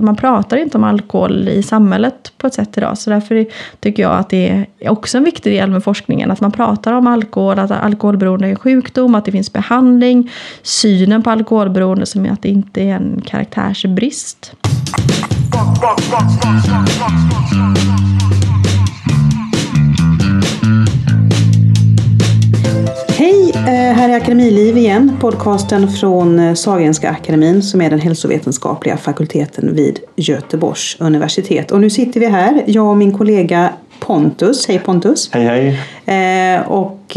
man pratar inte om alkohol i samhället på ett sätt idag. Så därför tycker jag att det är också en viktig del med forskningen. Att man pratar om alkohol, att alkoholberoende är en sjukdom, att det finns behandling. Synen på alkoholberoende som är att det inte är en karaktärsbrist. Hej, eh, här är Akademiliv igen. Podcasten från eh, Sahlgrenska akademin som är den hälsovetenskapliga fakulteten vid Göteborgs universitet. Och nu sitter vi här, jag och min kollega Pontus. Hej Pontus! Hej hej! Eh, och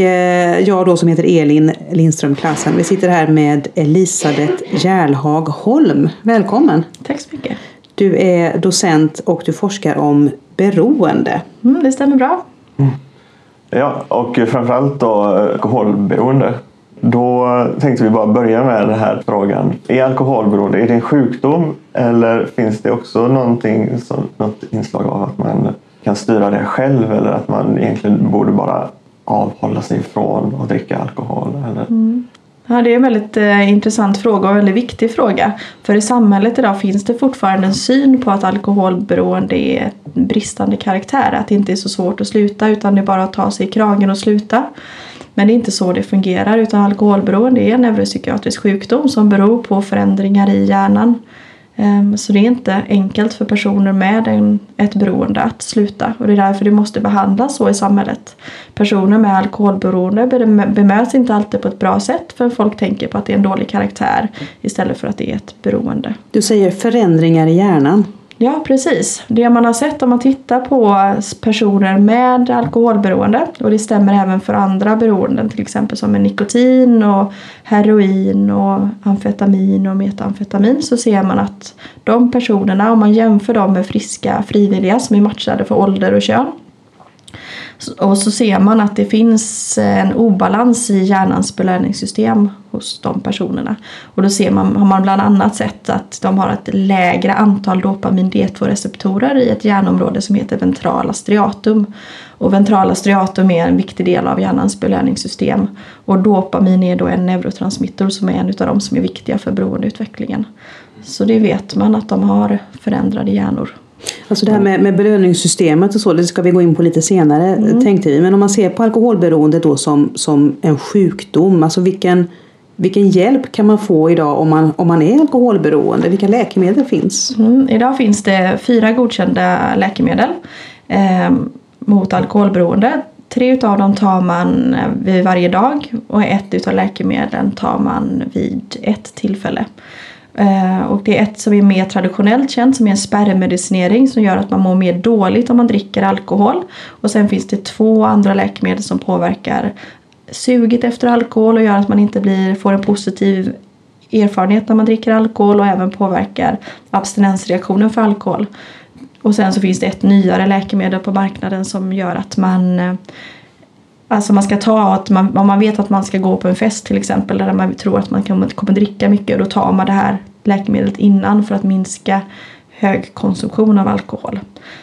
jag då som heter Elin Lindström Klassen. Vi sitter här med Elisabeth Järlhag Holm. Välkommen! Tack så mycket! Du är docent och du forskar om beroende. Mm, det stämmer bra. Ja, och framförallt då eh, alkoholberoende. Då eh, tänkte vi bara börja med den här frågan. Är alkoholberoende är det en sjukdom eller finns det också någonting som, något inslag av att man kan styra det själv eller att man egentligen borde bara avhålla sig från att dricka alkohol? Eller? Mm. Ja, det är en väldigt eh, intressant fråga och en väldigt viktig fråga. För i samhället idag finns det fortfarande en syn på att alkoholberoende är bristande karaktär. Att det inte är så svårt att sluta utan det är bara att ta sig i kragen och sluta. Men det är inte så det fungerar utan alkoholberoende är en neuropsykiatrisk sjukdom som beror på förändringar i hjärnan Ehm, så det är inte enkelt för personer med en, ett beroende att sluta och det är därför det måste behandlas så i samhället. Personer med alkoholberoende bemöts inte alltid på ett bra sätt för folk tänker på att det är en dålig karaktär istället för att det är ett beroende. Du säger förändringar i hjärnan. Ja, precis. Det man har sett om man tittar på personer med alkoholberoende och det stämmer även för andra beroenden till exempel som är nikotin och heroin och amfetamin och metamfetamin så ser man att de personerna om man jämför dem med friska frivilliga som är matchade för ålder och kön och så ser man att det finns eh, en obalans i hjärnans belöningssystem hos de personerna. Och då ser man, har man bland annat sett att de har ett lägre antal dopamin D2-receptorer i ett hjärnområde som heter ventrala striatum. Och ventrala striatum är en viktig del av hjärnans belöningssystem. Och dopamin är då en neurotransmitter som är en av de som är viktiga för beroendeutvecklingen. Så det vet man att de har förändrade hjärnor. Alltså det här med, med belöningssystemet och så, det ska vi gå in på lite senare mm. tänkte vi. Men om man ser på alkoholberoende då som, som en sjukdom, alltså vilken, vilken hjälp kan man få idag om man, om man är alkoholberoende? Vilka läkemedel finns? Mm. Idag finns det fyra godkända läkemedel eh, mot alkoholberoende. Tre av dem tar man eh, vid varje dag och ett av läkemedlen tar man vid ett tillfälle. Eh, och det är ett som är mer traditionellt känt som är en spärrmedicinering som gör att man mår mer dåligt om man dricker alkohol. Och sen finns det två andra läkemedel som påverkar suget efter alkohol och gör att man inte blir, får en positiv erfarenhet när man dricker alkohol och även påverkar abstinensreaktionen för alkohol. Och sen så finns det ett nyare läkemedel på marknaden som gör att man eh, Alltså man ska ta att man, om man vet att man ska gå på en fest till exempel där man tror att man kommer dricka mycket då tar man det här läkemedlet innan för att minska hög konsumtion av alkohol.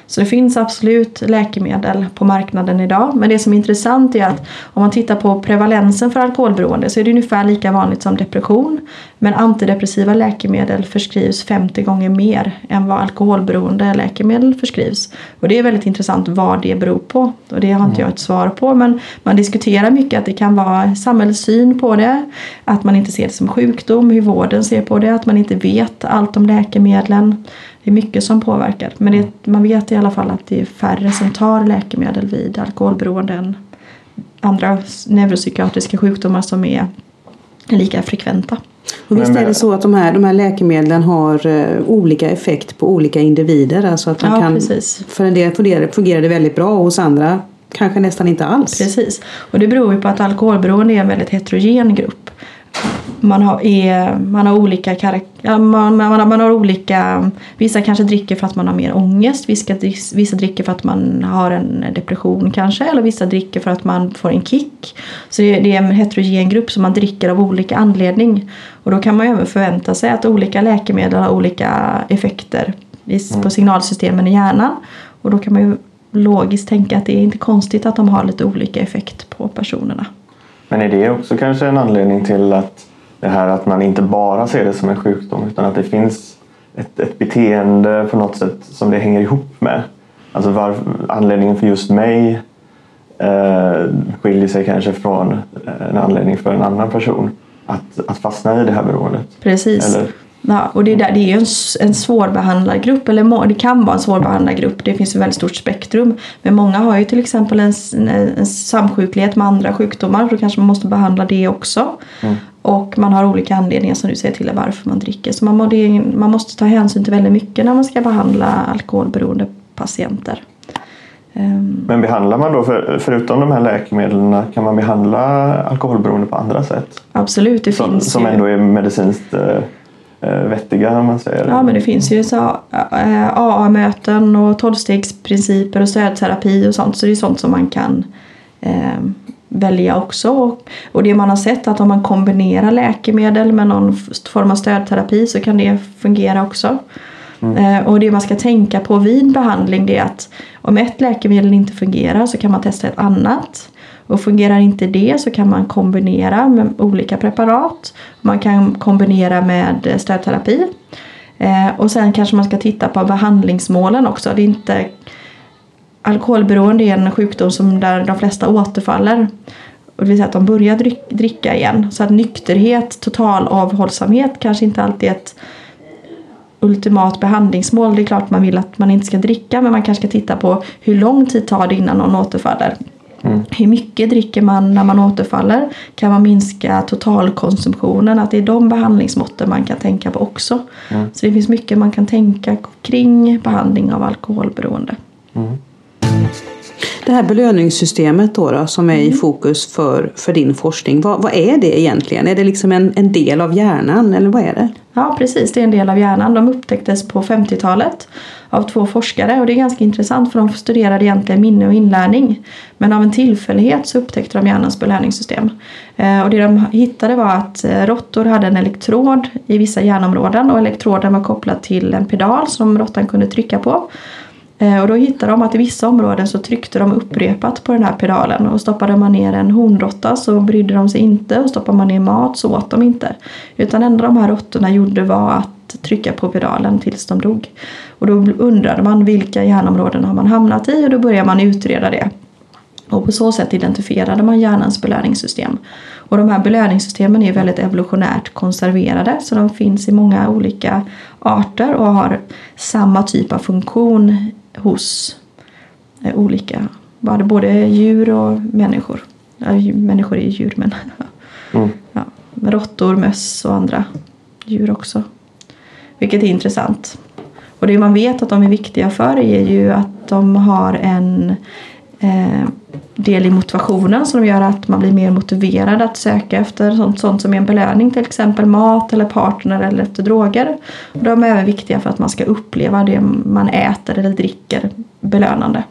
Så det finns absolut läkemedel på marknaden idag. Men det som är intressant är att om man tittar på prevalensen för alkoholberoende så är det ungefär lika vanligt som depression. Men antidepressiva läkemedel förskrivs 50 gånger mer än vad alkoholberoende läkemedel förskrivs. Och det är väldigt intressant vad det beror på. Och det har inte jag ett svar på. Men man diskuterar mycket att det kan vara samhällets syn på det. Att man inte ser det som sjukdom, hur vården ser på det. Att man inte vet allt om läkemedlen. Det är mycket som påverkar. Men det, man vet i alla fall att det är färre som tar läkemedel vid alkoholberoende än andra neuropsykiatriska sjukdomar som är lika frekventa. Och visst är det så att de här, de här läkemedlen har uh, olika effekt på olika individer? Alltså att man ja, kan, precis. För en del fungerar, fungerar det väldigt bra och hos andra kanske nästan inte alls. Precis, och det beror ju på att alkoholberoende är en väldigt heterogen grupp man har, är, man har olika karaktär, man, man, man, har olika, vissa kanske dricker för att man har mer ångest, vissa, vissa dricker för att man har en depression kanske eller vissa dricker för att man får en kick. Så det, det är en heterogen grupp som man dricker av olika anledning. Och då kan man ju även förvänta sig att olika läkemedel har olika effekter på mm. signalsystemen i hjärnan. Och då kan man ju logiskt tänka att det är inte konstigt att de har lite olika effekt på personerna. Men är det också kanske en anledning till att det här att man inte bara ser det som en sjukdom utan att det finns ett, ett beteende på något sätt som det hänger ihop med. Alltså var, anledningen för just mig eh, skiljer sig kanske från eh, en anledning för en annan person att, att fastna i det här beroendet. Precis. Eller, Ja, och det är, där, det är ju en, en svårbehandlad grupp, eller det kan vara en svårbehandlad grupp. Det finns ett väldigt stort spektrum. Men många har ju till exempel en, en, samsjuklighet med andra sjukdomar. Då kanske man måste behandla det också. Och man har olika anledningar som du säger till varför man dricker. Så man, må, det, man måste ta hänsyn till väldigt mycket när man ska behandla alkoholberoende patienter. Ehm, men behandlar man då, för, förutom de här läkemedlen, kan man behandla alkoholberoende på andra sätt? absolut, det Som, finns som ju. ändå är medicinskt eh, vettiga om man säger. Ja men det finns ju så, eh, AA-möten och tolvstegsprinciper och stödterapi och sånt. Så det är sånt som man kan eh, välja också. Och, det man har sett att om man kombinerar läkemedel med någon form av stödterapi så kan det fungera också. Eh, och det man ska tänka på vid behandling det är att om ett läkemedel inte fungerar så kan man testa ett annat. Och fungerar inte det så kan man kombinera med olika preparat. Man kan kombinera med stödterapi. Eh, och sen kanske man ska titta på behandlingsmålen också. Det är inte Alkoholberoende är en sjukdom som där de flesta återfaller. Och det vill säga att de börjar dricka igen. Så att nykterhet, total avhållsamhet kanske inte alltid är ett ultimat behandlingsmål. Det är klart man vill att man inte ska dricka men man kanske ska titta på hur lång tid tar det innan någon återfaller. Hur mycket dricker man när man återfaller? Kan man minska totalkonsumtionen? Att det är de behandlingsmåtten man kan tänka på också. Så det finns mycket man kan tänka kring behandling av alkoholberoende. Det här belöningssystemet då, då som är i fokus för, för din forskning. Vad, vad är det egentligen? Är det liksom en, en del av hjärnan eller vad är det? Ja, precis. Det är en del av hjärnan. De upptäcktes på 50-talet av två forskare och det är ganska intressant för de studerade egentligen minne och inlärning. Men av en tillfällighet så upptäckte de hjärnans belöningssystem. Eh, Och det de hittade var att eh, råttor hade en elektrod i vissa hjärnområden och elektroden var kopplad till en pedal som råttan kunde trycka på. Eh, och då hittade de att i vissa områden så tryckte de upprepat på den här pedalen och stoppade man ner en honråtta så brydde de sig inte och stoppade man ner mat så åt de inte. Utan det enda de här råttorna gjorde var att trycka på pedalen tills de dog. Och då undrade man vilka hjärnområden har man hamnat i och då började man utreda det. Och på så sätt identifierade man hjärnans belöningssystem. Och de här belöningssystemen är väldigt evolutionärt konserverade så de finns i många olika arter och har samma typ av funktion hos eh, olika, både- djur och människor. Människor är ju djur men Mm. ja, råttor, möss och andra djur också. Vilket är intressant. Och det man vet att de är viktiga för är ju att de har en eh, del i motivationen som gör att man blir mer motiverad att söka efter sånt, sånt som är en belöning, till exempel mat eller partner eller efter droger. Och de är även viktiga för att man ska uppleva det man äter eller dricker belönande.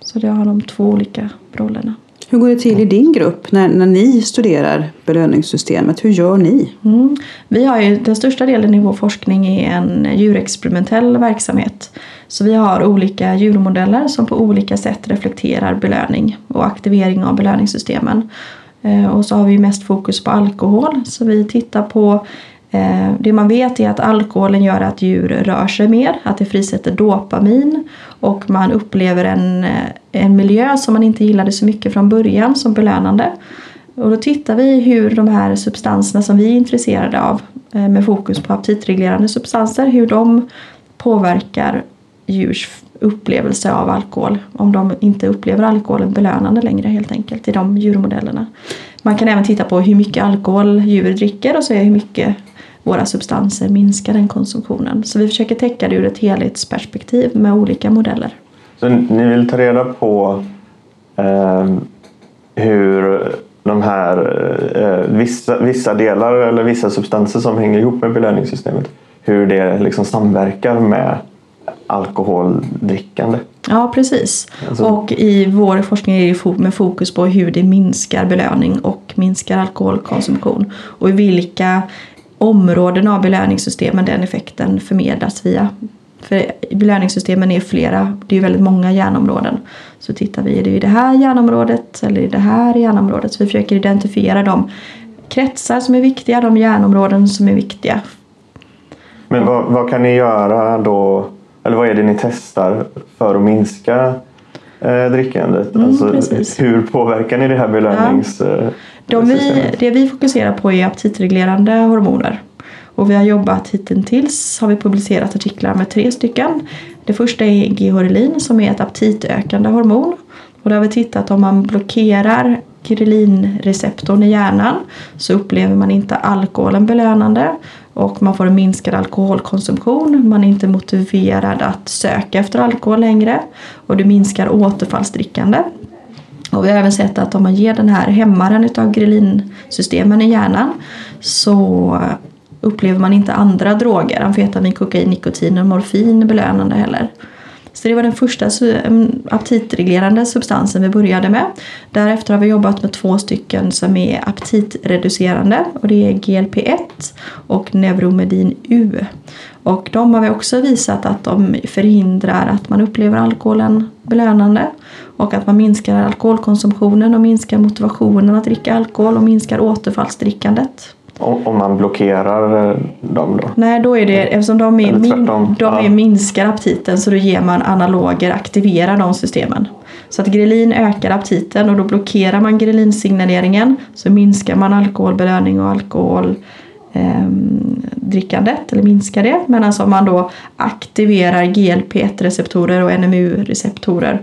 Så det har de två olika rollerna. Hur går det till i din grupp när, när ni studerar belöningssystemet? Hur gör ni? Mm. Vi har ju, den största delen i vår forskning är en djurexperimentell verksamhet. Så vi har olika djurmodeller som på olika sätt reflekterar belöning och aktivering av belöningssystemen. Eh, och så har vi mest fokus på alkohol. Så vi tittar på eh, det man vet är att alkoholen gör att djur rör sig mer, att det frisätter dopamin och man upplever en, eh, en miljö som man inte gillade så mycket från början som belönande. Och då tittar vi hur de här substanserna som vi är intresserade av med fokus på aptitreglerande substanser, hur de påverkar djurs upplevelse av alkohol. Om de inte upplever alkoholen belönande längre helt enkelt i de djurmodellerna. Man kan även titta på hur mycket alkohol djur dricker och se hur mycket våra substanser minskar den konsumtionen. Så vi försöker täcka det ur ett helhetsperspektiv med olika modeller. Så ni vill ta reda på eh, hur de här eh, vissa, vissa delar eller vissa substanser som hänger ihop med belöningssystemet hur det liksom samverkar med alkoholdrickande. Ja, precis. Alltså- Och i vår forskning är det med fokus på hur det minskar belöning och minskar alkoholkonsumtion. Och i vilka områden av belöningssystemen den effekten förmedlas via. För belöningssystemen är flera, det är väldigt många hjärnområden. Så tittar vi, är det i det här hjärnområdet eller i det här hjärnområdet? Så vi försöker identifiera de kretsar som är viktiga, de hjärnområden som är viktiga Men vad, vad kan ni göra då? Eller vad är det ni testar för att minska eh, drickandet? Mm, alltså, precis. hur påverkar ni det här belönings... eh, De vi, det vi fokuserar på är aptitreglerande hormoner. Och vi har jobbat hittills har vi publicerat artiklar med tre stycken. Det första är G-horelin som är ett aptitökande hormon. Och där har vi tittat om man blockerar ghrelin-receptorn i hjärnan så upplever man inte alkoholen belönande och man får en minskad alkoholkonsumtion. Man är inte motiverad att söka efter alkohol längre och det minskar återfallsdrickande. Och vi har även sett att om man ger den här hämmaren utav grelinsystemen i hjärnan så upplever man inte andra droger, amfetamin, kokain, nikotin och morfin belönande heller. Så det var den första mm, aptitreglerande substansen vi började med. Därefter har vi jobbat med två stycken som är aptitreducerande och det är GLP-1 och Neuromedin U. Och de har vi också visat att de förhindrar att man upplever alkoholen belönande och att man minskar alkoholkonsumtionen och minskar motivationen att dricka alkohol och minskar återfallsdrickandet. Om, man blockerar eh, dem då? Nej, då är det eftersom de, är min, de är Ja. minskar aptiten så då ger man analoger, aktiverar de systemen. Så att grelin ökar aptiten och då blockerar man grelinsignaleringen så minskar man alkoholbelöning och alkohol ehm, drickandet eller minskar det. Medan om man då aktiverar GLP-1-receptorer och NMU-receptorer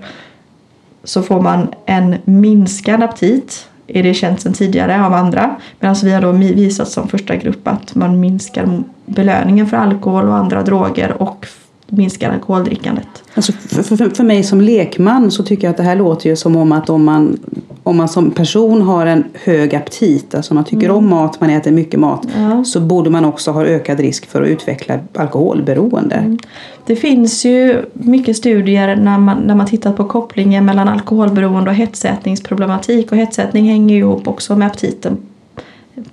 så får man en minskad aptit. Är det känt sedan tidigare av andra. Medan vi har då visat som första grupp att man minskar belöningen för alkohol och andra droger och minskar alkoholdrickandet. Alltså för, för, för mig som lekman så tycker jag att det här låter ju som om att om man, om man som person har en hög aptit, alltså man tycker om mat, man äter mycket mat, Ja. så borde man också ha ökad risk för att utveckla alkoholberoende. Det finns ju mycket studier när man, när man tittat på kopplingen mellan alkoholberoende och hetsätningsproblematik och hetsätning hänger ju ihop också med aptiten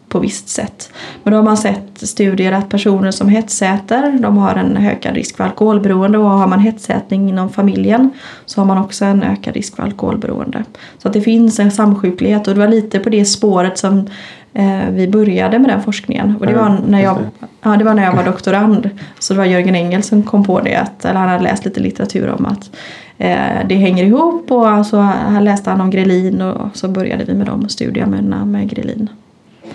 på visst sätt. Men då har man sett studier att personer som hetsäter de har en ökad risk för alkoholberoende och har man hetsätning inom familjen så har man också en ökad risk för alkoholberoende. Så att det finns en samsjuklighet och det var lite på det spåret som eh, vi började med den forskningen. Och det var när jag, ja, det var när jag var doktorand. Så det var Jörgen Engel som kom på det, att, eller han hade läst lite litteratur om att eh, det hänger ihop och så här läste han om grelin och så började vi med de studierna med grelin.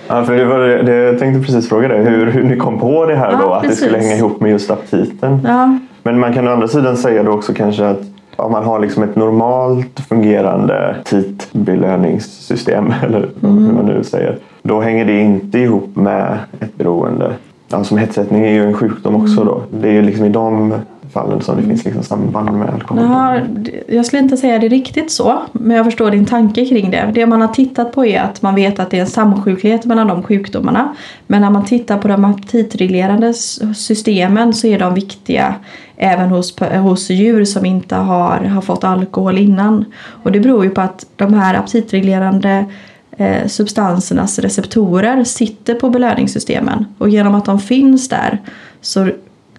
Ja, för det var det, jag tänkte precis fråga dig, hur, hur ni kom på det här Ja, då, att det skulle precis. hänga ihop med just aptiten. Ja, Men man kan å andra sidan säga då också kanske att om man har liksom ett normalt fungerande tidbelöningssystem, eller Mm. hur man nu säger, då hänger det inte ihop med ett beroende. Alltså hetsättning är ju en sjukdom också då. Det är ju liksom i de fallen som det finns liksom samband med alkohol. Naha, jag skulle inte säga det riktigt så, men jag förstår din tanke kring det. Det man har tittat på är att man vet att det är en samsjuklighet mellan de sjukdomarna. Men när man tittar på de aptitreglerande systemen så är de viktiga även hos, hos djur som inte har, har fått alkohol innan. Och det beror ju på att de här aptitreglerande eh, substansernas receptorer sitter på belöningssystemen. Och genom att de finns där så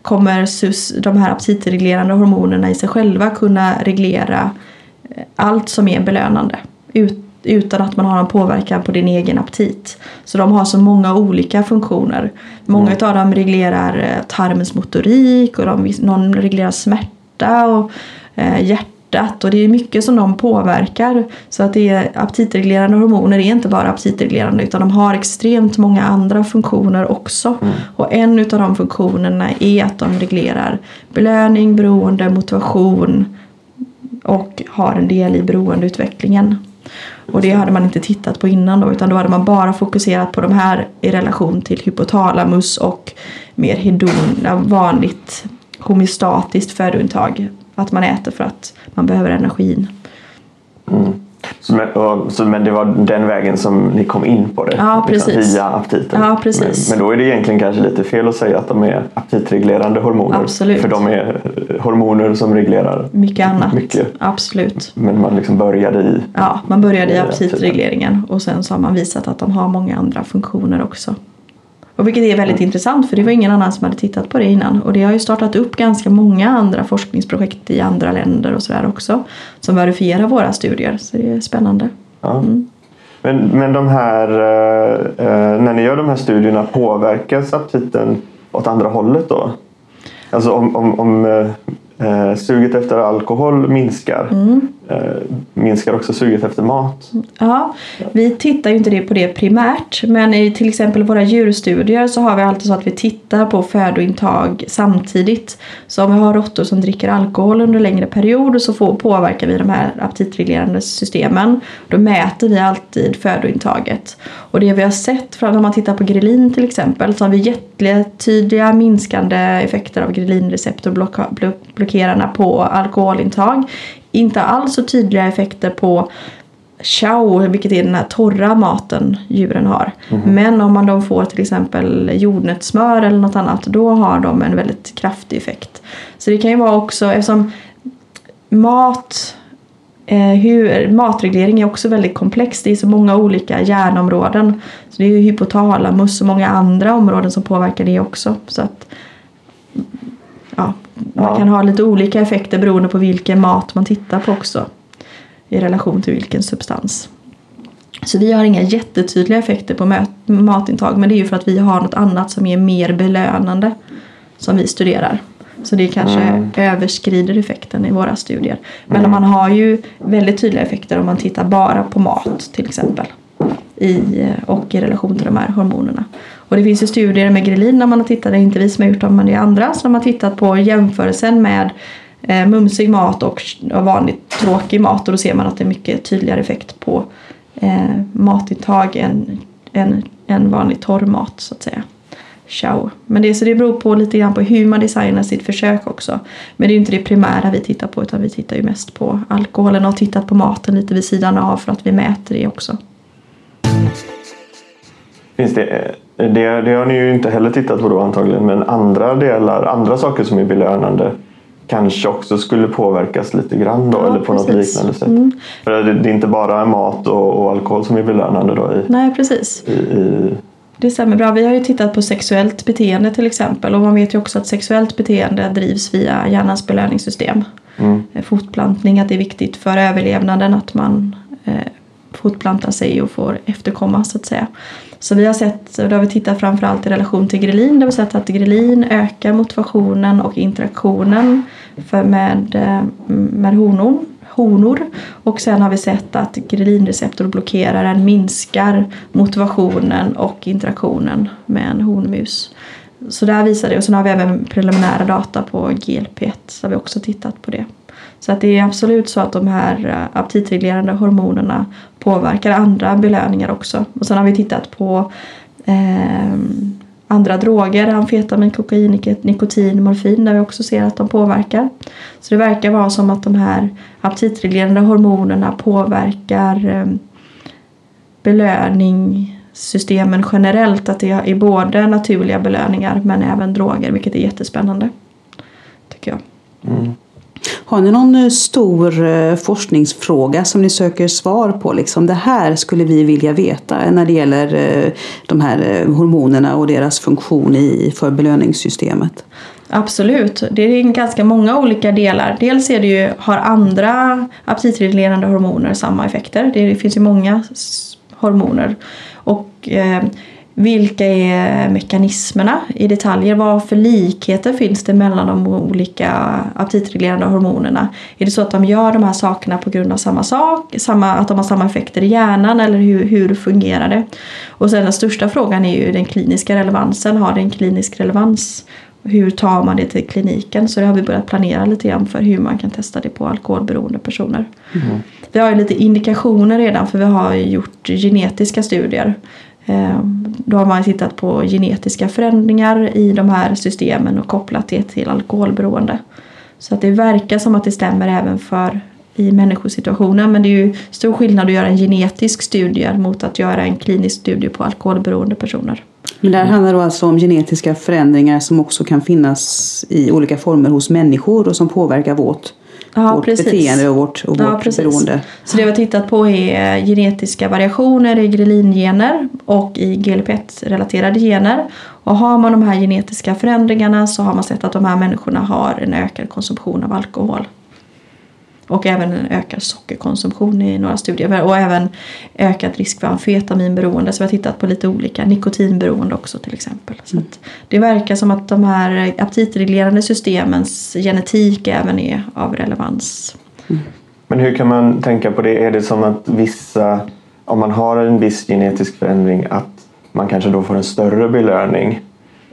kommer sus, de här aptitreglerande hormonerna i sig själva kunna reglera eh, allt som är belönande ut, utan att man har en påverkan på din egen aptit. Så de har så många olika funktioner. Många av dem reglerar eh, tarmens motorik och de, någon reglerar smärta och eh, hjärtat och det är mycket som de påverkar. Så att det är aptitreglerande hormoner är inte bara aptitreglerande utan de har extremt många andra funktioner också. Och en av de funktionerna är att de reglerar belöning, beroende, motivation och har en del i beroendeutvecklingen. Och det hade man inte tittat på innan då utan då hade man bara fokuserat på de här i relation till hypotalamus och mer hedon, vanligt homeostatiskt födointag. Att man äter för att man behöver energin. Mm. Så, men, och, så, men det var den vägen som ni kom in på det? Ja, liksom, precis. via aptiten? Ja, precis. Men, men då är det egentligen kanske lite fel att säga att de är aptitreglerande hormoner. Absolut. För de är hormoner som reglerar Mycket annat. Mycket. Absolut. Men man liksom började i... Ja, man började i aptitregleringen och sen så har man visat att de har många andra funktioner också. Och vilket är väldigt intressant för det var ingen annan som hade tittat på det innan. Och det har ju startat upp ganska många andra forskningsprojekt i andra länder och sådär också. Som verifierar våra studier. Så det är spännande. Ja. Men, men de här, eh, eh, när ni gör de här studierna, påverkas aptiten åt andra hållet då? Alltså om, om, om eh, suget efter alkohol minskar, Mm minskar också suget efter mat? Ja, vi tittar ju inte på det primärt men i till exempel våra djurstudier så har vi alltid så att vi tittar på födointag samtidigt. Så om vi har råttor som dricker alkohol under längre period så får, påverkar vi de här aptitreglerande systemen. Då mäter vi alltid födointaget. Och det vi har sett, när man tittar på grelin till exempel, så har vi jättetydliga minskande effekter av grelinreceptorblockerarna på alkoholintag. Inte alls så tydliga effekter på chow, vilket är den här torra maten djuren har. Men om man då får till exempel jordnötssmör eller något annat, då har de en väldigt kraftig effekt. Så det kan ju vara också, eftersom mat Eh, hur, matreglering är också väldigt komplext. Det är så många olika hjärnområden. Så det är ju hypotalamus och många andra områden som påverkar det också. Så att, ja, man Ja. kan ha lite olika effekter beroende på vilken mat man tittar på också. I relation till vilken substans. Så vi har inga jättetydliga effekter på matintag men det är ju för att vi har något annat som är mer belönande som vi studerar. Så det kanske Mm. överskrider effekten i våra studier. Men man har ju väldigt tydliga effekter om man tittar bara på mat till exempel. I, och i relation till de här hormonerna. Och det finns ju studier med grelin när man har tittat, det är inte vi som har gjort dem men det är andra som har tittat på jämförelsen med eh, mumsig mat och, vanligt tråkig mat och då ser man att det är mycket tydligare effekt på eh, matintag än, än, än vanlig torr mat så att säga. Ciao. Men det, så det beror på lite grann på hur man designar sitt försök också. Men det är ju inte det primära vi tittar på utan vi tittar ju mest på alkoholen och har tittat på maten lite vid sidan av för att vi mäter det också. Finns det, eh, det, det har ni ju inte heller tittat på då antagligen, men andra delar, andra saker som är belönande kanske också skulle påverkas lite grann då, Ja, eller på något precis. liknande sätt. Mm. För det, det är inte bara mat och, och alkohol som är belönande då i, Nej precis. i, i Det stämmer bra. Vi har ju tittat på sexuellt beteende till exempel och man vet ju också att sexuellt beteende drivs via hjärnans belöningssystem. mm, Eh, Fortplantning, att det är viktigt för överlevnaden att man eh, fortplantar sig och får efterkomma så att säga. Så vi har sett, och då har vi tittat framförallt i relation till grelin, där vi sett att grelin ökar motivationen och interaktionen för med, eh, med honor, honor. Och sen har vi sett att grelinreceptorblockeraren minskar motivationen och interaktionen med en honmus. Så där visar det och sen har vi även preliminära data på GLP1 så har vi också tittat på det. Så att det är absolut så att de här eh, aptitreglerande hormonerna påverkar andra belöningar också. Och sen har vi tittat på eh, andra droger, amfetamin, kokain, nikotin, morfin där vi också ser att de påverkar. Så det verkar vara som att de här aptitreglerande hormonerna påverkar eh, belöningssystemen generellt. Att det är både naturliga belöningar men även droger vilket är jättespännande. Tycker jag. mm. Har ni någon eh, stor eh, forskningsfråga som ni söker svar på? Liksom, det här skulle vi vilja veta när det gäller eh, de här hormonerna och deras funktion i, för belöningssystemet. Absolut, det är ganska många olika delar. Dels är det ju, har andra aptitreglerande hormoner samma effekter? Det finns ju många hormoner. Och eh, vilka är mekanismerna i detaljer? Vad för likheter finns det mellan de olika aptitreglerande hormonerna? Är det så att de gör de här sakerna på grund av samma sak? Samma, att de har samma effekter i hjärnan eller hur, hur fungerar det? Och sen den största frågan är ju den kliniska relevansen. Har det en klinisk relevans? Hur tar man det till kliniken? Så det har vi börjat planera lite grann för hur man kan testa det på alkoholberoende personer. Vi har ju lite indikationer redan för vi har gjort genetiska studier. Eh, då har man tittat på genetiska förändringar i de här systemen och kopplat det till alkoholberoende. Så att det verkar som att det stämmer även för i människosituationen men det är ju stor skillnad att göra en genetisk studie mot att göra en klinisk studie på alkoholberoende personer. Men det här handlar då alltså om genetiska förändringar som också kan finnas i olika former hos människor och som påverkar vårt, Ja, vårt precis. beteende och vårt, och vårt beroende. Så det vi har tittat på är genetiska variationer i grelingener och i GLP-1-relaterade gener. Och har man de här genetiska förändringarna så har man sett att de här människorna har en ökad konsumtion av alkohol. Och även en ökad sockerkonsumtion i några studier. Och även ökad risk för amfetaminberoende. Så vi har tittat på lite olika nikotinberoende också till exempel. Så det verkar som att de här aptitreglerande systemens genetik även är av relevans. Men hur kan man tänka på det? Är det som att vissa, om man har en viss genetisk förändring, att man kanske då får en större belöning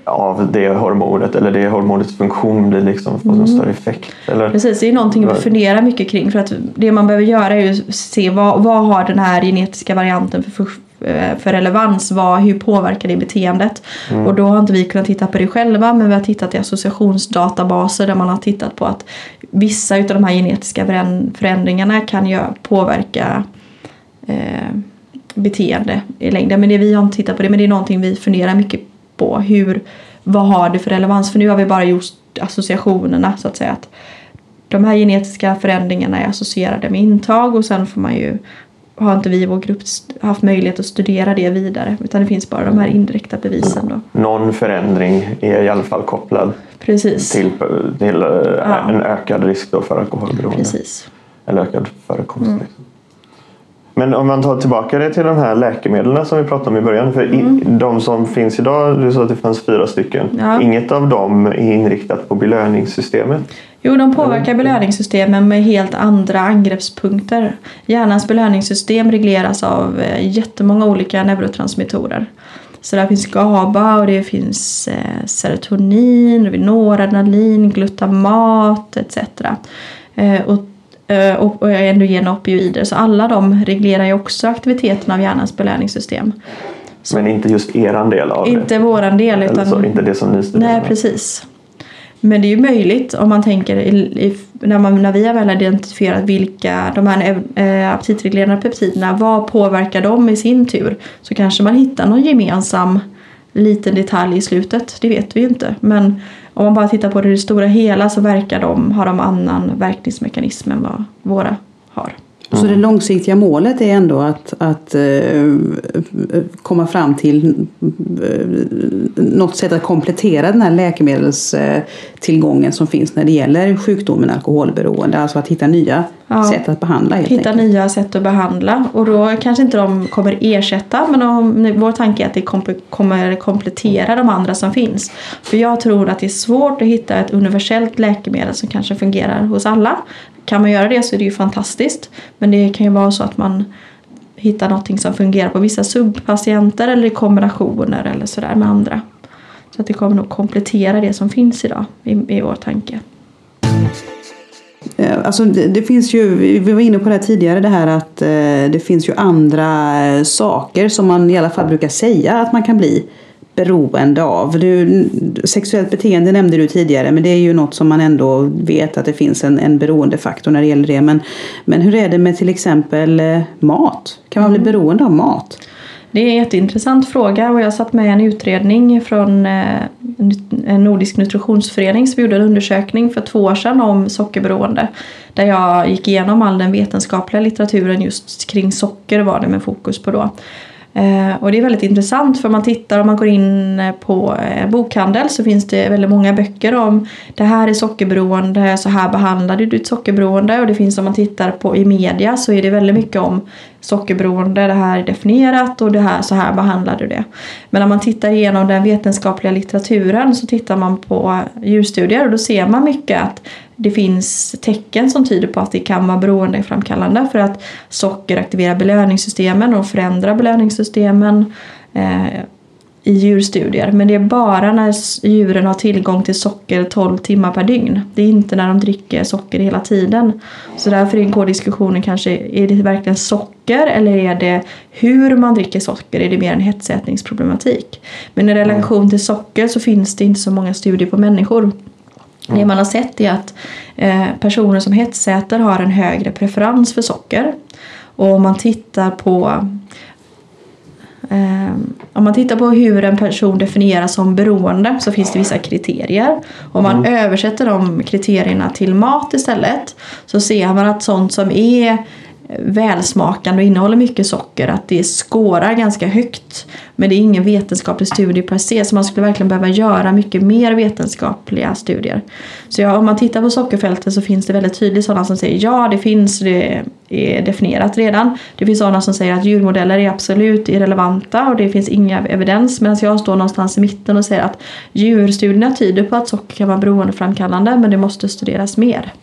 av det hormonet eller det hormonets funktion blir liksom får en större effekt? Eller? Precis, det är någonting vi funderar mycket kring för att det man behöver göra är ju att se vad, vad har den här genetiska varianten för, för, för relevans? Vad, hur påverkar det beteendet? Och då har inte vi kunnat titta på det själva men vi har tittat i associationsdatabaser där man har tittat på att vissa av de här genetiska föränd- förändringarna kan ju påverka eh, beteende i längden. Men det vi har inte tittat på det men det är någonting vi funderar mycket på. Hur, vad har det för relevans? För nu har vi bara gjort associationerna så att säga. Att de här genetiska förändringarna är associerade med intag och sen får man ju har inte vi i vår grupp haft möjlighet att studera det vidare utan det finns bara de här indirekta bevisen då. Någon förändring är i alla fall kopplad Precis. till, till eh, Ja. en ökad risk för alkoholberoende. Precis. Eller ökad förekomst. Mm. Men om man tar tillbaka det till de här läkemedlen som vi pratade om i början. För Mm. de som finns idag, du sa att det fanns fyra stycken. Ja. Inget av dem är inriktat på belöningssystemet. Jo, de påverkar belöningssystemen med helt andra angreppspunkter. Hjärnans belöningssystem regleras av eh, jättemånga olika neurotransmittorer. Så där finns GABA och det finns eh, serotonin, noradrenalin, glutamat etc. Eh, och, och, och endogena opioider. Så alla de reglerar ju också aktiviteten av hjärnans belöningssystem. Men inte just eran del av Inte det. våran del Eller utan så, inte det som ni studerar. Nej, precis. Men det är ju möjligt om man tänker i, i, när, man, när vi har väl identifierat vilka de här eh, aptitreglerande peptiderna, vad påverkar de i sin tur? Så kanske man hittar någon gemensam liten detalj i slutet, det vet vi ju inte. Men om man bara tittar på det, i det stora hela så verkar de, har de annan verkningsmekanism än vad våra har. Så det långsiktiga målet är ändå att, att eh, komma fram till eh, något sätt att komplettera den här läkemedelstillgången som finns när det gäller sjukdomen alkoholberoende. Alltså att hitta nya Ja. sätt att behandla helt Hitta enkelt. nya sätt att behandla och då kanske inte de kommer ersätta men de, vår tanke är att det kommer komplettera de andra som finns. För jag tror att det är svårt att hitta ett universellt läkemedel som kanske fungerar hos alla. Kan man göra det så är det ju fantastiskt men det kan ju vara så att man hittar någonting som fungerar på vissa subpatienter eller i kombinationer eller sådär med andra. Så att det kommer nog komplettera det som finns idag i, i vår tanke. Eh, alltså det, det finns ju, vi var inne på det här tidigare, det här att eh, det finns ju andra eh, saker som man i alla fall brukar säga att man kan bli beroende av. Du, sexuellt beteende nämnde du tidigare men det är ju något som man ändå vet att det finns en, en beroendefaktor när det gäller det. Men, men hur är det med till exempel eh, mat? Kan man bli beroende av mat? Det är en jätteintressant fråga och jag satt med i en utredning från eh, en nordisk nutritionsförening som gjorde en undersökning för två år sedan om sockerberoende. Där jag gick igenom all den vetenskapliga litteraturen just kring socker var det med fokus på då. Eh, och det är väldigt intressant för om man tittar om man går in eh, på eh, bokhandel så finns det väldigt många böcker om det här är sockerberoende, så här behandlar du ditt sockerberoende och det finns om man tittar på i media så är det väldigt mycket om sockerberoende, det här är definierat och det här, så här behandlar du det. Men om man tittar igenom den vetenskapliga litteraturen så tittar man på djurstudier och då ser man mycket att det finns tecken som tyder på att det kan vara beroendeframkallande för att socker aktiverar belöningssystemen och förändrar belöningssystemen eh, i djurstudier. Men det är bara när djuren har tillgång till socker 12 timmar per dygn. Det är inte när de dricker socker hela tiden. Så därför går diskussionen kanske, är det verkligen socker eller är det hur man dricker socker? Är det mer en hetsätningsproblematik? Men i relation till socker så finns det inte så många studier på människor. Det man har sett är att eh, personer som hetsäter har en högre preferens för socker. Och om man tittar på eh, om man tittar på hur en person definieras som beroende så finns det vissa kriterier. Om man översätter de kriterierna till mat istället så ser man att sånt som är välsmakande och innehåller mycket socker att det skårar ganska högt. Men det är ingen vetenskaplig studie per se så man skulle verkligen behöva göra mycket mer vetenskapliga studier. Så ja, om man tittar på sockerfältet så finns det väldigt tydligt sådana som säger ja det finns, det är definierat redan. Det finns sådana som säger att djurmodeller är absolut irrelevanta och det finns inga evidens medan jag står någonstans i mitten och säger att djurstudierna tyder på att socker kan vara beroendeframkallande men det måste studeras mer.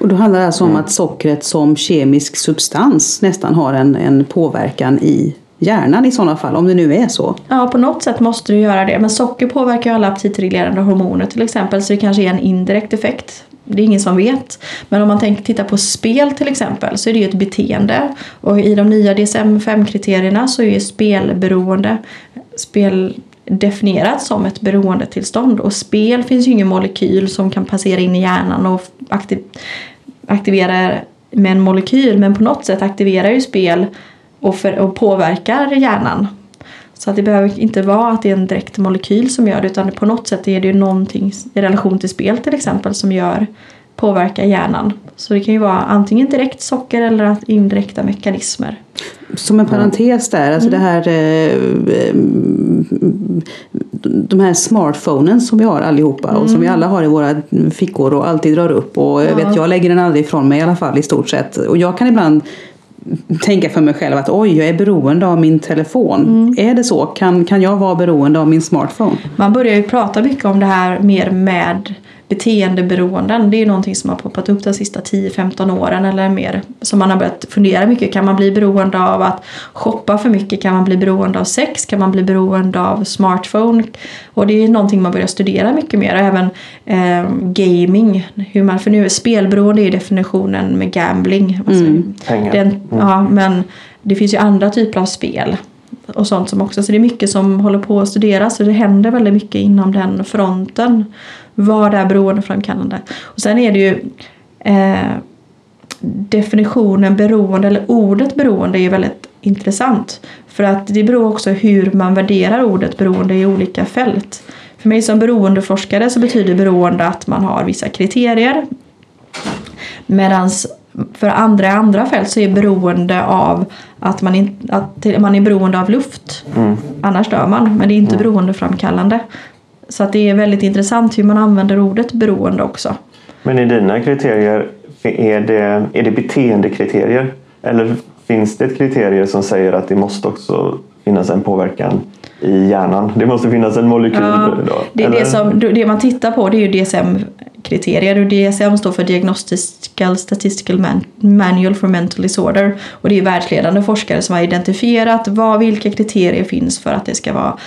Och då handlar det alltså om att sockret som kemisk substans nästan har en, en påverkan i hjärnan i sådana fall, om det nu är så. Ja, på något sätt måste du göra det. Men socker påverkar ju alla aptitreglerande hormoner till exempel, så det kanske är en indirekt effekt. Det är ingen som vet. Men om man tänker, tittar på spel till exempel så är det ju ett beteende. Och i de nya DSM-5-kriterierna så är ju spelberoende spel definierat som ett beroendetillstånd. Och spel finns ju ingen molekyl som kan passera in i hjärnan och aktiv aktivera med en molekyl. Men på något sätt aktiverar ju spel och, för, och påverkar hjärnan. Så att det behöver inte vara att det är en direkt molekyl som gör det utan på något sätt är det ju någonting i relation till spel till exempel som gör påverkar hjärnan. Så det kan ju vara antingen direkt socker eller indirekta mekanismer. Som en parentes där, alltså mm. det här eh, de här smartphonen som vi har allihopa mm. och som vi mm. alla har i våra fickor och alltid drar upp och jag vet jag lägger den aldrig ifrån mig i alla fall i stort sett och jag kan ibland tänka för mig själv att oj, jag är beroende av min telefon. Mm. Är det så? Kan, kan jag vara beroende av min smartphone? Man börjar ju prata mycket om det här mer med beteendeberoenden. Det är ju någonting som har poppat upp de sista 10-15 åren eller mer. Som man har börjat fundera mycket. Kan man bli beroende av att shoppa för mycket? Kan man bli beroende av sex? Kan man bli beroende av smartphone? Och det är någonting man börjar studera mycket mer. Och även eh, gaming. Hur man, för nu är spelberoende är definitionen med gambling. Alltså, mm. Pengar. Den, mm. Ja, men det finns ju andra typer av spel och sånt som också. Så det är mycket som håller på att studeras så det händer väldigt mycket inom den fronten. Vad är beroendeframkallande? Och sen är det ju eh, definitionen beroende eller ordet beroende är väldigt intressant. För att det beror också hur man värderar ordet beroende i olika fält. För mig som beroendeforskare så betyder beroende att man har vissa kriterier. Medan för andra andra fält så är beroende av att man, in, att man är beroende av luft. Mm. Annars dör man. Men det är inte mm. beroendeframkallande. Så att det är väldigt intressant hur man använder ordet beroende också. Men i dina kriterier, är det, är det beteendekriterier? Eller finns det ett kriterier som säger att det måste också finnas en påverkan i hjärnan? Det måste finnas en molekyl ja, då? Det, det, som, det man tittar på det är ju DSM-kriterier och DSM står för Diagnostical Statistical Manual for Mental Disorder och det är världsledande forskare som har identifierat vad, vilka kriterier finns för att det ska vara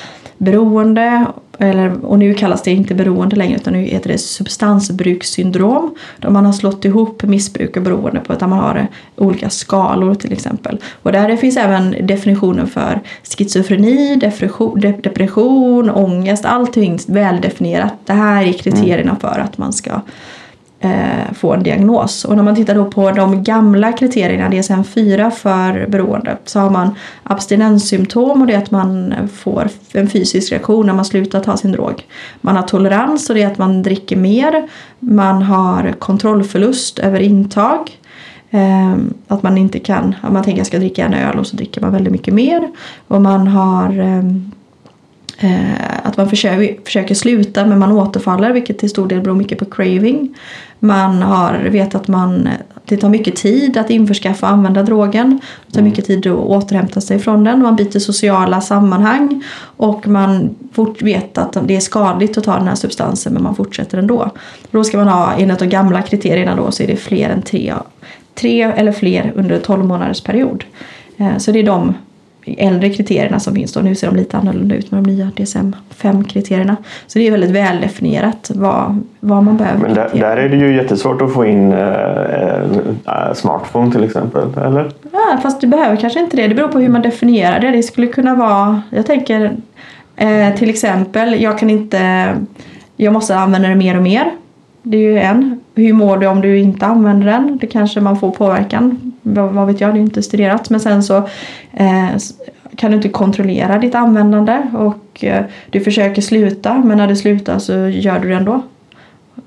beroende eller, och nu kallas det inte beroende längre utan nu heter det substansbrukssyndrom. Då man har slått ihop missbruk och beroende på att man har olika skalor till exempel. Och där finns även definitionen för schizofreni, depression, depression ångest, allting väldefinierat. Det här är kriterierna för att man ska eh, få en diagnos. Och när man tittar då på de gamla kriterierna, DSM-4 för beroende, så har man abstinenssymptom och det är att man får en fysisk reaktion när man slutar ta sin drog. Man har tolerans och det är att man dricker mer. Man har kontrollförlust över intag. Eh, att man inte kan, att man tänker jag ska dricka en öl och så dricker man väldigt mycket mer. Och man har eh, Eh, att man försöker, försöker sluta men man återfaller vilket till stor del beror mycket på craving. Man har, vet att man, det tar mycket tid att införskaffa och använda drogen. Det tar mm. mycket tid att återhämta sig från den. Man byter sociala sammanhang och man fort, vet att det är skadligt att ta den här substansen men man fortsätter ändå. Då ska man ha, enligt de gamla kriterierna då, så är det fler än tre, tre eller fler under 12 månaders period. Eh, så det är de äldre kriterierna som finns då. Nu ser de lite annorlunda ut med de nya DSM-5-kriterierna. Så det är väldigt väldefinierat vad, vad man behöver. Men där, där, är det ju jättesvårt att få in äh, smartphone till exempel, eller? Ja, fast du behöver kanske inte det. Det beror på hur man definierar det. Det skulle kunna vara, jag tänker äh, till exempel, jag kan inte, jag måste använda det mer och mer. Det är ju en. Hur mår du om du inte använder den? Det kanske man får påverkan. Vad, vet jag, det är inte studerat. Men sen så eh, kan du inte kontrollera ditt användande och eh, du försöker sluta men när du slutar så gör du det ändå.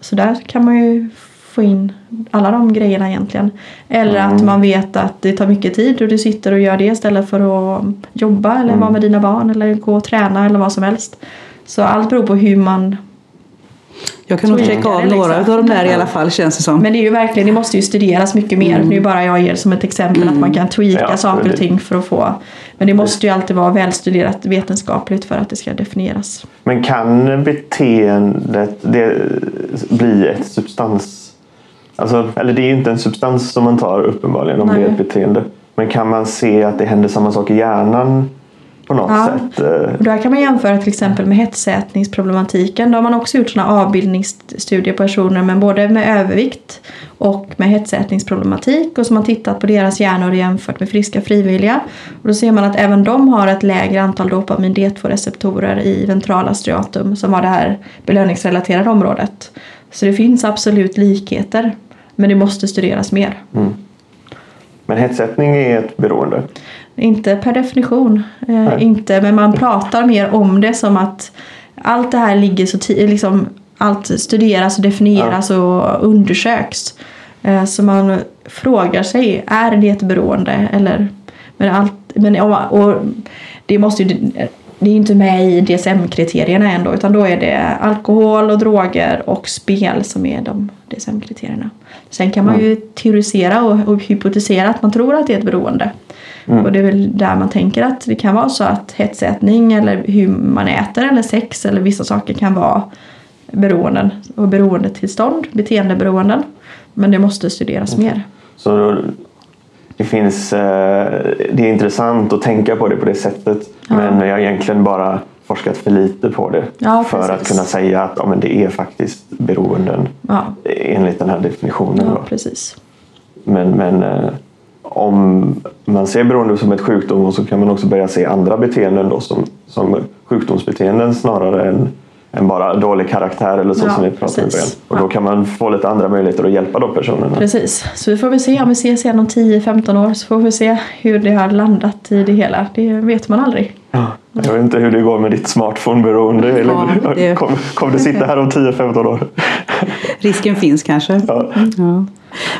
Så där kan man ju få in alla de grejerna egentligen. Eller att man vet att det tar mycket tid och du sitter och gör det istället för att jobba eller vara med dina barn eller gå och träna eller vad som helst. Så allt beror på hur man Jag kan nog checka är av det några liksom. av de där i alla fall känns det som. Men det är ju verkligen, det måste ju studeras mycket mer. Nu bara jag ger som ett exempel att man kan tweaka Ja, saker och ting för att få. Men det måste ju alltid vara välstuderat vetenskapligt för att det ska definieras. Men kan beteendet det bli ett substans... Alltså, eller det är ju inte en substans som man tar uppenbarligen om det är Nej. ett beteende. Men kan man se att det händer samma sak i hjärnan på något Ja. sätt? Och där kan man jämföra till exempel med hetsätningsproblematiken. Då har man också gjort sådana avbildningsstudier på personer med både med övervikt och med hetsätningsproblematik. Och så har man tittat på deras hjärnor jämfört med friska frivilliga. Och då ser man att även de har ett lägre antal dopamin D2-receptorer i ventrala striatum som var det här belöningsrelaterade området. Så det finns absolut likheter. Men det måste studeras mer. Men hetsättning är ett beroende. Inte per definition. Eh, inte, men man pratar mer om det som att allt det här ligger så liksom allt studeras och definieras och undersöks. Eh, så man frågar sig, är det ett beroende? Eller, men allt, men, och, och det måste ju, det är inte med i DSM-kriterierna ändå utan då är det alkohol och droger och spel som är de DSM-kriterierna. Sen kan man ju teorisera och, och hypotisera att man tror att det är ett beroende. Och det är väl där man tänker att det kan vara så att hetsätning eller hur man äter eller sex eller vissa saker kan vara beroenden och beroendetillstånd, beteendeberoenden. Men det måste studeras mer. Så då, det finns... Eh, det är intressant att tänka på det på det sättet. Men jag har egentligen bara forskat för lite på det. Ja, för att precis. kunna säga att ja, men det är faktiskt beroenden Ja, enligt den här definitionen. ja precis. Men, men eh, om man ser beroende som ett sjukdom så kan man också börja se andra beteenden då som, som sjukdomsbeteenden snarare än, än bara dålig karaktär eller så Ja, som vi pratade om i början. Och då kan man få lite andra möjligheter att hjälpa de personerna. Precis. Så vi får väl se om vi ses igen om 10-15 år så får vi se hur det har landat i det hela. Det vet man aldrig. Ja, Jag vet inte hur det går med ditt smartphone-beroende. Det- Kommer kom du sitta här om 10-15 år? Risken finns kanske. Ja.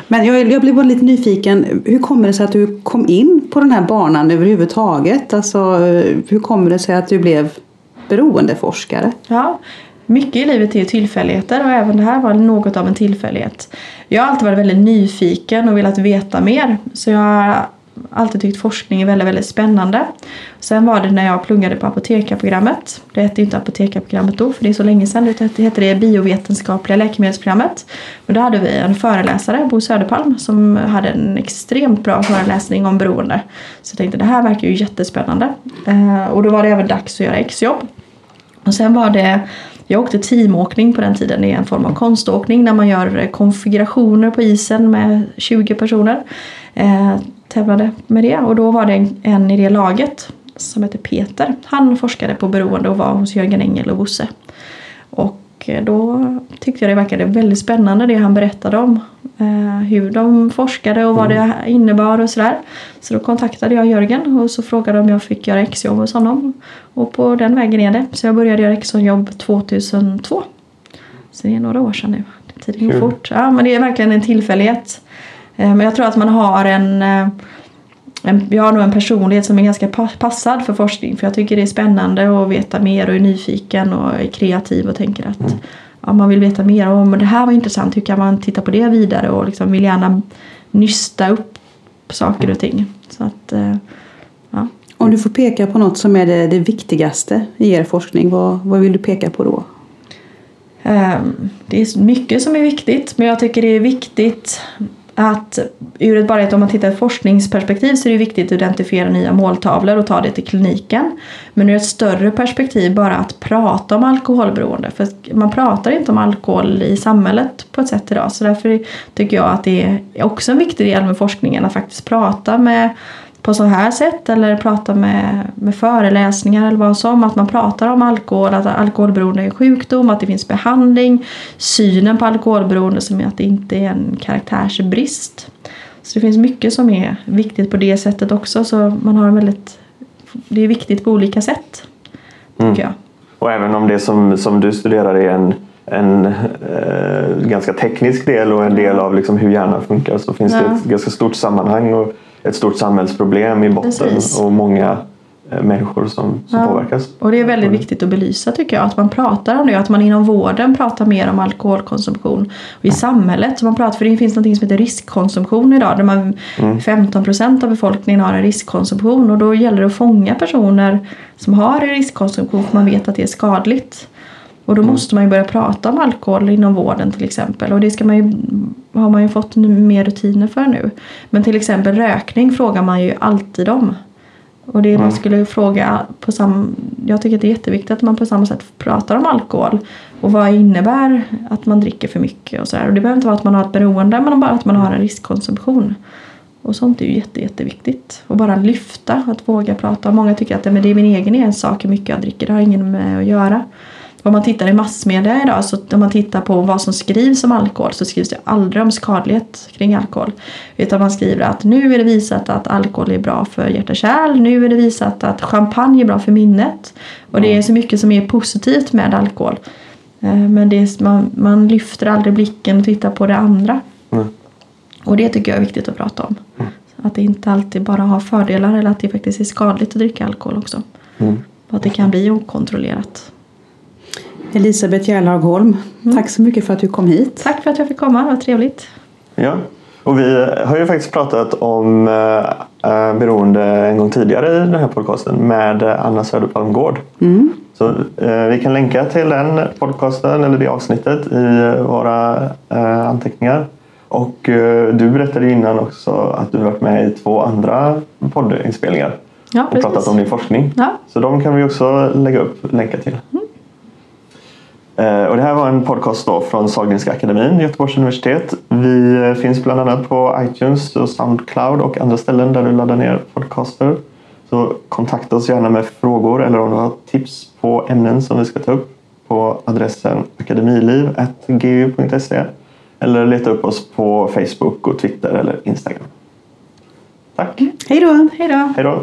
Men jag, jag blev bara lite nyfiken. Hur kommer det sig att du kom in på den här banan överhuvudtaget? Alltså, hur kommer det sig att du blev beroendeforskare? Ja, mycket i livet är ju tillfälligheter och även det här var något av en tillfällighet. Jag har alltid varit väldigt nyfiken och velat veta mer så jag har alltid tyckt forskning är väldigt, väldigt spännande. Sen var det när jag pluggade på apotekarprogrammet. Det hette ju inte apotekarprogrammet då för det är så länge sedan. Det hette- det biovetenskapliga läkemedelsprogrammet. Och då hade vi en föreläsare, Bo Söderpalm, som hade en extremt bra föreläsning om beroende. Så jag tänkte det här verkar ju jättespännande. Eh, och då var det även dags att göra exjobb. Och sen var det, jag åkte teamåkning på den tiden. Det är en form av konståkning när man gör konfigurationer på isen med 20 personer. Eh, Tävlade med det och då var det en, en i det laget som hette Peter. Han forskade på beroende och var hos Jörgen Engel och Bosse. Och eh, då tyckte jag det verkade väldigt spännande det han berättade om. Eh, hur de forskade och vad det innebar och sådär. Så då kontaktade jag Jörgen och så frågade om jag fick göra exjobb hos honom. Och på den vägen är det. Så jag började göra exjobb 2002. Så det är några år sedan nu. Tiden går fort. Ja, men det är verkligen en tillfällighet. Eh, Men jag tror att man har en, eh, en jag har nog en personlighet som är ganska pa- passad för forskning. För jag tycker det är spännande att veta mer och är nyfiken och är kreativ och tänker att ja, man vill veta mer om det här var intressant. Hur kan man titta på det vidare och liksom vill gärna nysta upp saker och ting. Så att, eh, ja. Om du får peka på något som är det, det viktigaste i er forskning, vad, vad vill du peka på då? Ehm, Det är mycket som är viktigt men jag tycker det är viktigt att ur ett, bara ett, om man tittar i ett forskningsperspektiv så är det viktigt att identifiera nya måltavlor och ta det till kliniken. Men ur ett större perspektiv bara att prata om alkoholberoende. För man pratar inte om alkohol i samhället på ett sätt idag. Så därför tycker jag att det är också en viktig del med forskningen att faktiskt prata med på så här sätt eller prata med, med föreläsningar eller vad som. Att man pratar om alkohol, att alkoholberoende är en sjukdom, att det finns behandling. Synen på alkoholberoende som är att det inte är en karaktärsbrist. Så det finns mycket som är viktigt på det sättet också. Så man har en väldigt, det är viktigt på olika sätt. Tycker jag. Och även om det som, som du studerar är en, en eh, ganska teknisk del och en del av liksom hur hjärnan funkar så finns Ja. det ett ganska stort sammanhang och ett stort samhällsproblem i botten Precis. och många eh, människor som, som Ja. påverkas. Och det är väldigt viktigt att belysa tycker jag. Att man pratar om det. Att man inom vården pratar mer om alkoholkonsumtion. Och i samhället. Man pratar, för det finns något som heter riskkonsumtion idag. Där man, 15% av befolkningen har en riskkonsumtion. Och då gäller det att fånga personer som har en riskkonsumtion. För man vet att det är skadligt. Och då måste man ju börja prata om alkohol inom vården till exempel. Och det ska man ju, har man ju fått mer rutiner för nu. Men till exempel rökning frågar man ju alltid om. Och det man skulle fråga på sam, Jag tycker att det är jätteviktigt att man på samma sätt pratar om alkohol. Och vad innebär att man dricker för mycket och sådär. Och det behöver inte vara att man har ett beroende men bara att man har en riskkonsumtion. Och sånt är ju jätte, jätteviktigt. Och bara lyfta, att våga prata. Många tycker att men det är min egen ensak hur mycket jag dricker. Det har ingen med att göra. Om man tittar i massmedia idag, så om man tittar på vad som skrivs om alkohol så skrivs det aldrig om skadlighet kring alkohol. Utan man skriver att nu är det visat att alkohol är bra för hjärta och kärl. Nu är det visat att champagne är bra för minnet. Och det är så mycket som är positivt med alkohol. Eh, Men är, man, man lyfter aldrig blicken och tittar på det andra. Mm. Och det tycker jag är viktigt att prata om. Att det inte alltid bara har fördelar eller att det faktiskt är skadligt att dricka alkohol också. Mm. Och att det kan bli okontrollerat. Elisabeth Järlhagholm, tack så mycket för att du kom hit. Tack för att jag fick komma, det var trevligt. Ja, och vi har ju faktiskt pratat om eh, beroende en gång tidigare i den här podcasten med eh, Anna Söderpalm Gård. Mm. Så eh, vi kan länka till den podcasten eller det avsnittet i våra eh, anteckningar. Och eh, du berättade ju innan också att du varit med i två andra poddinspelningar Ja, och pratat om din forskning. Ja, Så de kan vi också lägga upp länkar till. Eh, Och det här var en podcast då från Sahlgrenska akademin, Göteborgs universitet. Vi eh, finns bland annat på iTunes och Soundcloud och andra ställen där du laddar ner podcaster. Så kontakta oss gärna med frågor eller om du har tips på ämnen som vi ska ta upp på adressen akademiliv.gu.se eller leta upp oss på Facebook och Twitter eller Instagram. Tack! Hej då! hej då! Hej då!